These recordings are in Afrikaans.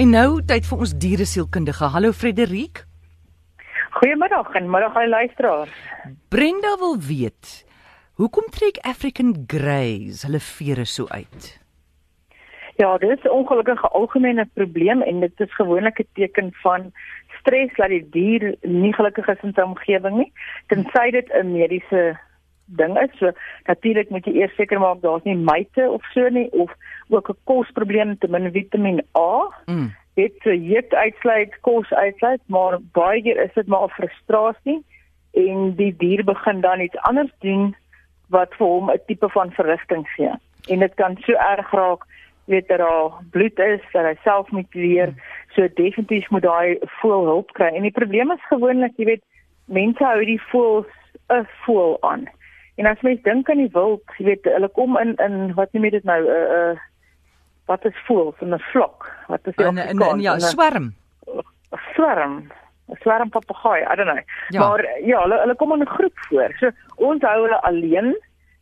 En nou tyd vir ons dieresielkundige. Hallo Frederik. Goeiemiddag en middag aan luisteraars. Brenda wil weet, hoekom trek African Greys hulle vere so uit? Ja, dit is 'n ongelukkige algemene probleem en dit is gewoonlik 'n teken van stres dat die dier nie gelukkig is in sy omgewing nie, tensy dit 'n mediese ding is. So natuurlik moet jy eers seker maak daar's nie myte of so nie of ook 'n kosprobleem te min Vitamiin A. Mm. Dit so juk uitsluit, kos uitsluit, maar baie keer is dit maar 'n frustrasie en die dier begin dan iets anders doen wat vir hom 'n tipe van verrigting gee. En dit kan so erg raak weet dat daar bloed is dat hy self moet leer mm. so definitief moet daai voel hulp kry en die probleem is gewoonlik jy weet mense hou die voels 'n voel aan En as mens dink aan die wild, jy weet, hulle kom in in wat noem jy dit nou 'n uh, uh, wat is voel van 'n vlok? Wat is dit? 'n ja, swerm. 'n Swerm. 'n Swerm papegaai, I don't know. Ja. Maar ja, hulle hulle kom in 'n groep voor. So ons hou hulle alleen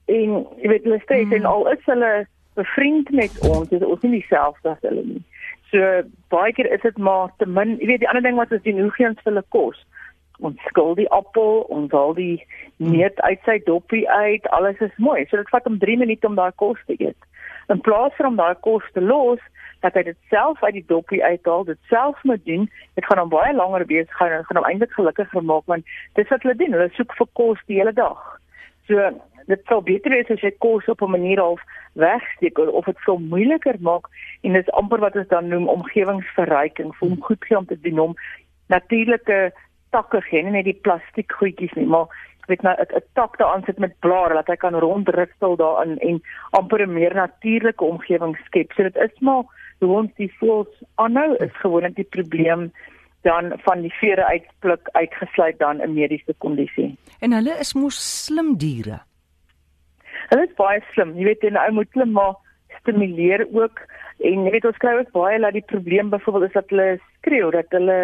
en jy weet hulle sê hmm. en al is hulle bevriend met ons, is ons nie dieselfde as hulle nie. So baie keer is dit maar te min. Jy weet die ander ding wat ons doen, hoe gee ons hulle kos? Ons skil die appel, ons haal die neut uit sy doppie uit, alles is mooi. So dit vat hom 3 minute om daai kos te eet. In plaas van om daai kos te los, dat hy dit self uit die doppie uithaal, dit self moet doen, dit gaan hom baie langer besig hou en gaan hom eintlik gelukkiger maak want dis wat hulle doen, hulle soek vir kos die hele dag. So dit sou beter wees as jy kos op 'n manier half wegsteek of dit sou moeiliker maak en dis amper wat ons dan noem omgewingsverryking vir hom goed gee om te doen om natuurlike takke gee, nie net die plastiek goedjies nie, maar weet nou 'n tak daaraan sit met blare dat hy kan rondrustel daarin en amper 'n meer natuurlike omgewing skep. So dit is maar hoe ons die voels aanhou is gewoonlik die probleem dan van die vere uitpluk uitgesluit dan 'n mediese kondisie. En hulle is mos slim diere. Hulle is baie slim. Jy weet, 'n ou moet hulle maar stimuleer ook en jy weet ons kry ook baie dat die probleem byvoorbeeld is dat hulle skreeu, dat hulle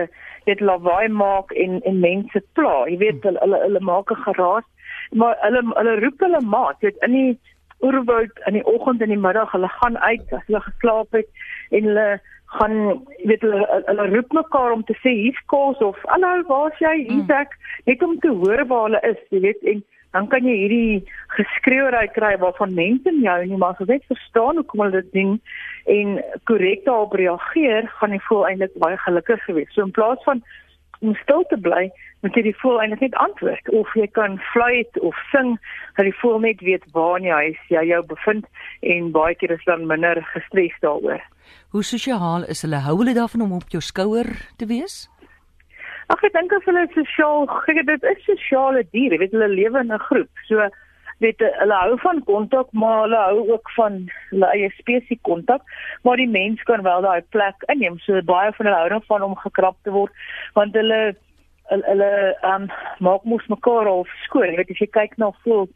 dit lawaai maak en en mense pla. Jy weet hulle hulle, hulle maak 'n geraas, maar hulle hulle roep hulle maat, jy weet in die oerwoud in die oggend en die middag, hulle gaan uit as hulle geslaap het en hulle gaan jy weet hulle hulle roep mekaar om te sê hier's kos of hallo, waar's jy? Hier's mm. ek. Net om te hoor waar hulle is, jy weet en dan kan jy hierdie geskreeuery kry waarvan mense jou nie maar so net verstaan hoekom hulle dit doen en korrek daarop reageer, gaan jy voel eintlik baie gelukkig gewees. So in plaas van om stil te bly, moet jy die voel eintlik net antwoord of jy kan fluit of sing, dat die voel net weet waar in die huis jy jou bevind en baie keer is dan minder gestres daaroor. Hoe sosiaal is hulle? Hou hulle daarvan om op jou skouer te wees? Ag ek dink as hulle sosiaal, kyk dit is sosiale diere, weet hulle lewe in 'n groep. So weet hulle hou van kontak, maar hulle hou ook van hulle eie spesies kontak, maar die mens kan wel daai plek inneem. So baie van hulle hou daarvan om gekrap te word want hulle hulle um, maak mos mekaar al skoon. Jy weet as jy kyk na voel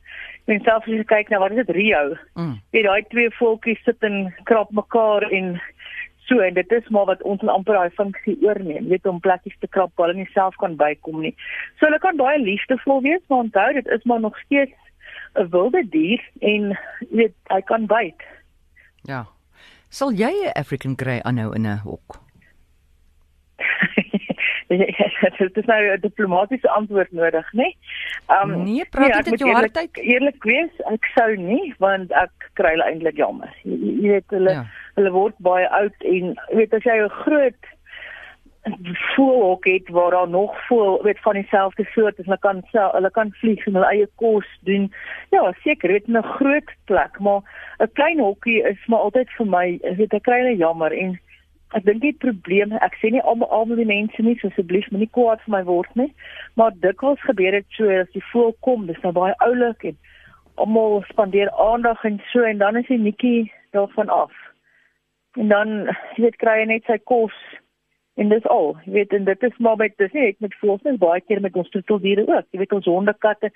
en selfs as jy kyk na wat is dit Rio. Mm. Weet daai twee voeltjies sit en krap mekaar en so en dit is maar wat ons amper daai funksie oorneem weet om plekkies te krap waar hulle nie self kan bykom nie so hulle kan baie liefdevol wees maar onthou dit is maar nog steeds 'n wilde dier en weet hy kan byt ja sal jy 'n African Grey aanhou in 'n hok dit is nou 'n diplomatiese antwoord nodig, né? Um nee, praat nee, dit jou hart uit. Eerlik wees, ek sou nie want ek kry hulle eintlik jammer. Jy, jy weet hulle ja. Hulle word baie oud en weet as jy 'n groot voelhok het waar daar nog voel weet van dieselfde soort as hulle kan sel, hulle kan vlieg en hulle eie kos doen. Ja, seker, weet 'n groot plek, maar 'n klein hokkie is maar altyd vir my, weet ek kry hulle jammer en ek dink die probleem, ek sê nie almal almal die mense nie, so asseblief moenie kwaad vir my word nie, maar dikwels gebeur dit so as die voël kom, dis nou baie oulik en almal spandeer aandag en so en dan is die netjie daarvan af. En dan jy weet kry hy net sy kos en dis al. Jy weet en dit is maar met dis nie ek met voëls nie, baie keer met ons troeteldiere ook. Jy weet ons honde, katte,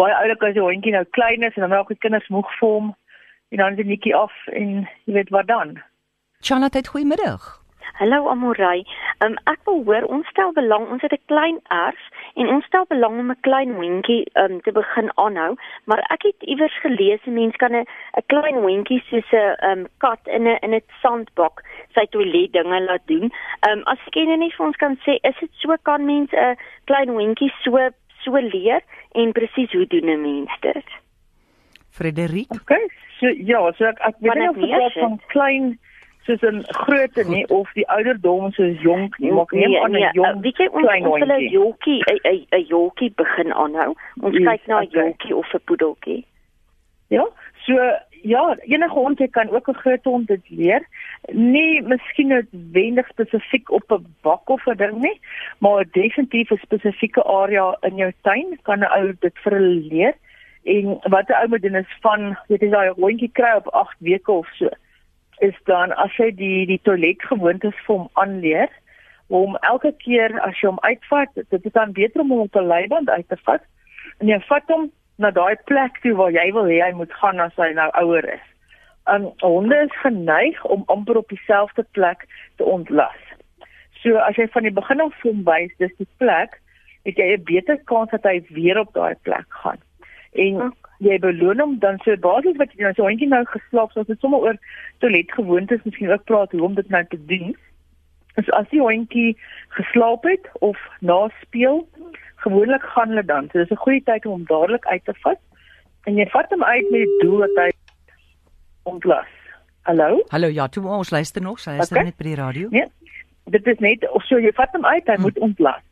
baie oulik as die hondjie nou klein is en dan raak die kinders moeg vir hom en dan is die netjie af en jy weet wat dan? Charlotte, goeiemiddag. Hallo Amorey. Um, ek wil hoor ons stel belang, ons het 'n klein erf en ons stel belang om 'n klein hondjie um, te begin aanhou, maar ek het iewers gelees 'n mens kan 'n 'n klein hondjie soos 'n um, kat in 'n in 'n sandbak sy toilet dinge laat doen. Um, as kenner nie vir ons kan sê, is dit so kan mens 'n klein hondjie so so leer en presies hoe doen 'n mens dit? Frederik. Okay. So ja, so ek ek weet nie of dit van klein soos 'n grootte nie of die ouderdom soos jonk nie, maar neem nee, aan 'n nee, jong weet jy ons ons hulle jolkie 'n 'n jolkie begin aanhou. Ons yes, kyk na 'n okay. jolkie of 'n poedeltjie. Ja, so ja, enige hond jy kan ook 'n groot hond dit leer. Nie miskien noodwendig spesifiek op 'n bak of 'n ding nie, maar definitief 'n spesifieke area in jou tuin kan 'n ou dit vir hulle leer. En wat 'n ou moet doen is van weet jy daai hondjie kry op 8 weke of so is dan as jy die die toilet gewoontes vir hom aanleer om elke keer as jy hom uitvat dit is dan beter om hom op 'n leiband uit te vat en jy vat hom na daai plek toe waar jy wil hê hy moet gaan as hy nou ouer is. Um honde is geneig om amper op dieselfde plek te ontlas. So as jy van die begin af hom wys dis die plek, het jy 'n beter kans dat hy weer op daai plek gaan. En jy beloon hom dan so basies wat jy nou so eentjie nou geslaap so as dit sommer oor toilet gewoontes miskien ook praat hoe om dit nou te doen. As as die hondjie geslaap het of na speel, gewoonlik gaan hulle dan. So dis 'n goeie tyd om hom dadelik uit te vat. En jy vat hom uit met die doel dat hy ontlas. Hallo? Hallo, ja, toe ons luister nog, sy is okay. net by die radio. Nee. Dit is net of so jy vat hom uit, hy hmm. moet ontlas.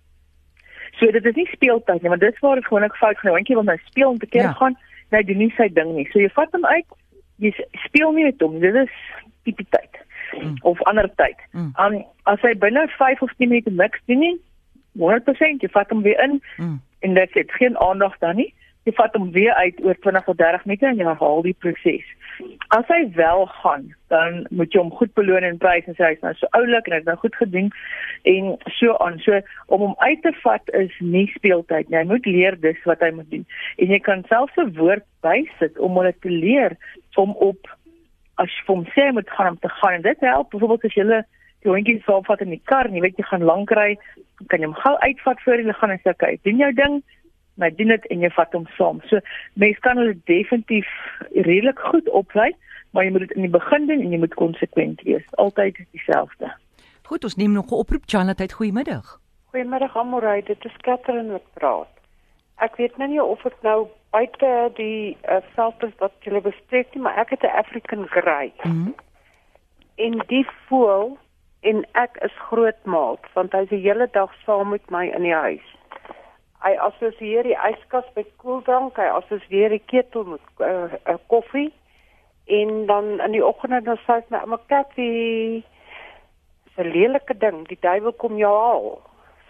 So dit is nie speeltyd nie, want dit is waar ek gewoonlik fout gaan. Hondjie wil nou speel om te keer ja. gaan hy doen nie sy ding nie. So jy vat hom uit, jy speel nie met hom. Dit is tipe tyd mm. of ander tyd. Mm. Um, as hy binne 5 of 10 minute niks doen nie, 100% jy vat hom weer in mm. en dit het geen aandag dan nie jy vat hom weer uit oor 20 of 30 meter en jy herhaal die proses. As hy wel gaan, dan moet jy hom goed beloon en prys en sê hy's nou so oulik en hy's nou goed gedoen en so aan. So om hom uit te vat is nie speeltyd nie. Hy moet leer dis wat hy moet doen. En jy kan selfs 'n woord bysit om hom te leer om op as jy hom sê moet gaan om te gaan en dit help byvoorbeeld as jy hulle hondjie sou vat in die kar jy weet jy gaan lank ry, kan jy hom gou uitvat voor jy gaan en sê okay, doen jou ding my doen dit en jy vat hom saam. So mense kan hulle definitief redelik goed oplei, maar jy moet dit in die begin doen en jy moet konsekwent wees. Altyd dieselfde. Goed, ons neem nog 'n oproep. Janetheid, goeiemiddag. Goeiemiddag Amorey, dit is Katherine wat praat. Ek weet nou nie of dit nou buite die uh, veld is wat jy bespreek nie, maar ek het 'n African Grey. Mm -hmm. En die voel en ek is grootmaat want hy's die hele dag saam met my in die huis hy assosieer die yskas met koeldrank, hy assosieer die ketel met uh, uh, koffie en dan in die oggend dan sê hy my ouma Kathy se lelike ding, die duiwel kom jou haal.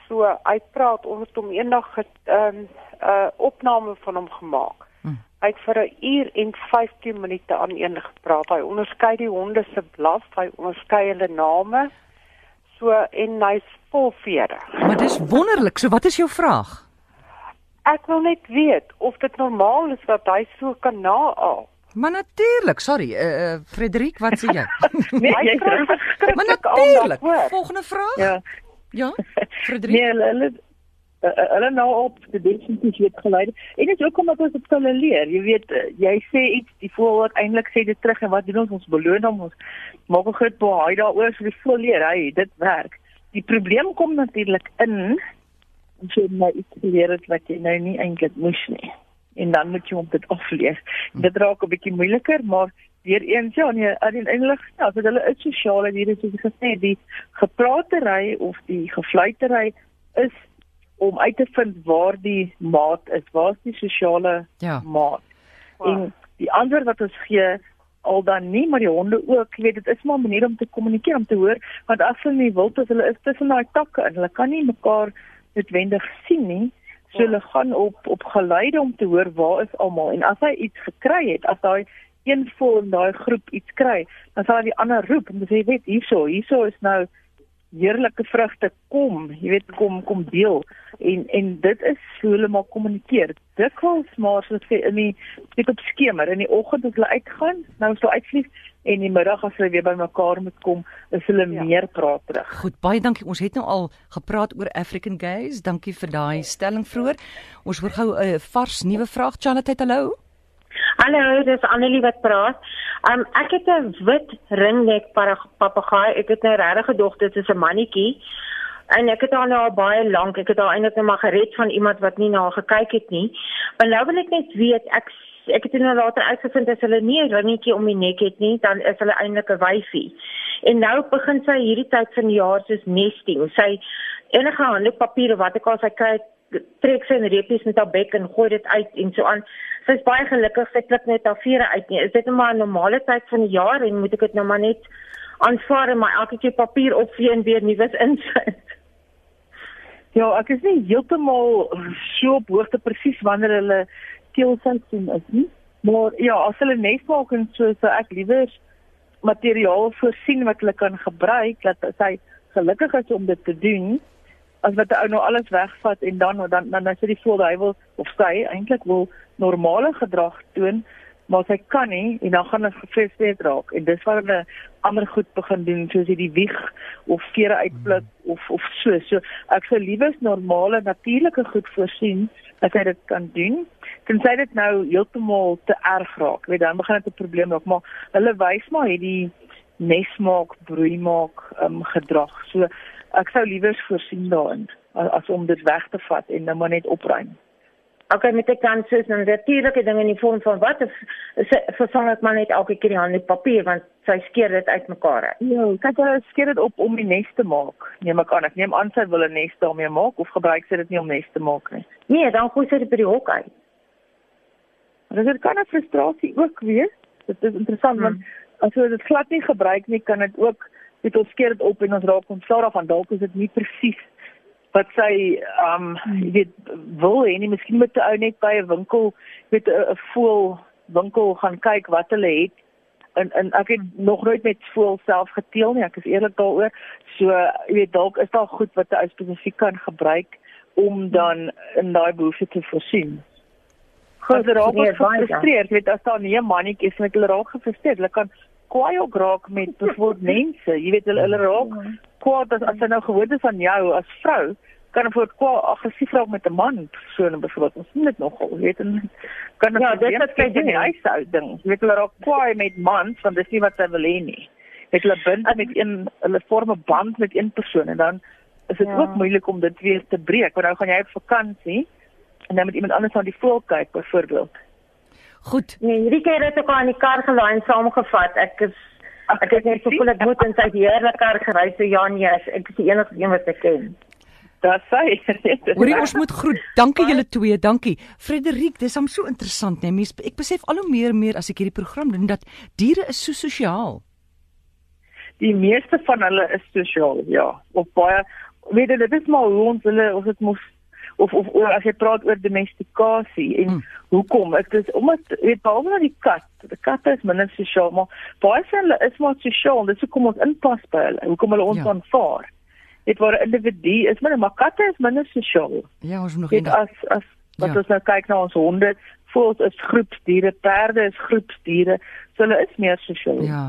So hy praat ons het hom eendag 'n um, uh, opname van hom gemaak. Hm. Hy het vir 'n uur en 15 minute aan een gepraat. Hy onderskei die honde se blaf, hy onderskei hulle name. So en hy's vol vere. Maar dis wonderlik. So wat is jou vraag? Ek wil net weet of dit normaal is dat hy so kan naal. Maar natuurlik, sorry, eh uh, Frederik, wat sê jy? nee, jy maar natuurlik. Volgende vraag? Ja. Ja, Frederik. Nee, hulle hulle uh, hulle nou op die definitief het gelei. En dit is ook omdat ons dit kan leer. Jy weet, uh, jy sê iets, die voorwoord eintlik sê dit terug en wat doen ons? Ons beloon hom ons maak 'n groot baie daaroor vir die volle leer. Hy, dit werk. Die probleem kom natuurlik in as jy nou iets geleer het wat jy nou nie eintlik moes nie. En dan moet jy hom dit afleer. Hmm. Dit raak 'n bietjie moeiliker, maar weer eens ja, nee, eintlik ja, vir hulle is sosiale diere soos gesê, die gepraatery of die gefluitery is om uit te vind waar die maat is, waar is die sosiale ja. maat. Wow. En die antwoord wat ons gee al dan nie maar die honde ook jy weet dit is maar 'n manier om te kommunikeer om te hoor want as hulle nie wil dat hulle is tussen daai takke en hulle kan nie mekaar noodwendig sien nie. So hulle gaan op op geluide om te hoor waar is almal en as hy iets gekry het, as daai een vol in daai groep iets kry, dan sal hy die ander roep en sê weet hierso, hierso is nou heerlike vrugte kom, jy weet kom kom deel en en dit is hoe hulle maar kommunikeer. Dikwels maar soos sê in die dit op skemer in die oggend as hulle uitgaan, nou as hulle uitvlieg en in die middag as hulle weer bymekaar moet kom, is hulle ja. meer praat terug. Goed, baie dankie. Ons het nou al gepraat oor African Gays. Dankie vir daai stelling vroeër. Ons hoor gou 'n uh, vars nuwe vraag. Charlotte, hallo. Hallo, dis Annelie wat praat. Um ek het 'n wit ringnek papegaai. Ek het nou regtig gedog dit is 'n mannetjie. En ek het haar nou al baie lank, ek het haar eintlik net maar gered van iemand wat nie na haar gekyk het nie. Maar nou wil ek net weet, ek ek het nou later uitgevind as hulle nie 'n ringetjie om die nek het nie, dan is hulle eintlik 'n wyfie. En nou begin sy hierdie tyd van die jaar soos nesting. Sy enige handpapier of wat ek al sy kry, trek sy 'n reepies met haar bek en gooi dit uit en so aan sy is baie gelukkig sy klik net haar vere uit nie. Is dit nou maar 'n normale tyd van die jaar en moet ek dit nou maar net aanvaar en my elke keer papier opvee en weer nuus insit? Ja, ek is nie heeltemal so op hoogte presies wanneer hulle keelseisoen is nie. Maar ja, as hulle nes maak en so so ek liewer materiaal voorsien wat hulle kan gebruik dat sy gelukkig is om dit te doen as wat 'n ou nou alles wegvat en dan dan dan dan sê die voel hy wil of sy eintlik wil normale gedrag toon maar sy kan nie en dan gaan dit gefrustreerd raak. En dis waar hulle ander goed begin doen soos hierdie wieg of vere uitpluk mm. of of so. So ek sou liewes normale natuurlike goed voorsien dat hy dit kan doen tensy dit nou heeltemal te erg raak. Weet dan begin dit 'n probleem raak maar hulle wys maar hierdie nes maak broei maak um, gedrag. So ek sou liewer voorsien daarin as om dit weg te vat en dan maar net opruim. OK met die kanses en natuurlike dinge in die vorm van wat vervang ek maar net elke keer die hande papier want sy skeer dit uitmekaar. Ja, kyk jy skeer dit op om die nes te maak. Neem ek aan ek neem aan sy wil 'n nes daarmee maak of gebruik sy dit nie om nes te maak nie. Nee, dan gooi sy dit by die hok uit. Dit is kan 'n frustrasie ook wees. Dit is interessant hmm. want as jy dit glad nie gebruik nie, kan dit ook het ons skeer dit op en ons raak ontslae daarvan. Dalk is dit nie presies wat sy um jy weet wil en nie. Miskien moet 'n ou net by 'n winkel met 'n voel winkel gaan kyk wat hulle het. En en ek het nog nooit met voel self geteel nie. Ek is eerlik daaroor. So jy weet dalk is daar goed wat 'n ou spesifiek kan gebruik om dan in daai behoefte te voorsien. Goed, raak nee, gefrustreerd, weet as daar nie 'n mannetjie is met hulle raak gefrustreerd. Hulle kan kwaai ook raak met byvoorbeeld mense. Jy weet hulle hulle raak kwaad as as hy nou gewoond is aan jou as vrou, kan hy voort kwaad aggressief raak met 'n man so 'n byvoorbeeld. Ons sien dit nogal, weet en kan Ja, dit is kyk jy hy sou ding. Jy weet hulle raak kwaai met mans want dis nie wat sy wil hê nie. Het hulle bind met een hulle vorm 'n band met een persoon en dan is dit ja. ook moeilik om dit weer te breek. Want nou gaan jy op vakansie en dan met iemand anders aan die voel kyk byvoorbeeld. Goed. Nee, hierdie keer het ek al in die kar gelaai en saamgevat. Ek is ek het net gevoel ek moet in sy heerlike kar gery so ja nee, ek is die enigste een wat ek ken. Daar sê Hoorie ons moet groet. Dankie julle twee, dankie. Frederik, dis hom so interessant, nee. Mens ek besef al hoe meer en meer as ek hierdie program doen dat diere is so sosiaal. Die meeste van hulle is sosiaal, ja. Of baie weet jy dit is maar hoe ons hulle of dit moet of of oor as jy praat oor domestikasie en hmm. hoekom ek dis omdat weet behalwe dat die kat die kat is minder sosiaal maar baie van hulle is maar sosiaal dis hoekom ons inpas by hulle hoekom hulle ons ja. aanvaar dit word 'n individu is minder maar katte is minder sosiaal ja ons nog nie as as wat ja. ons nou kyk na ons honde voels is groepsdiere perde is groepsdiere so hulle is meer sosiaal ja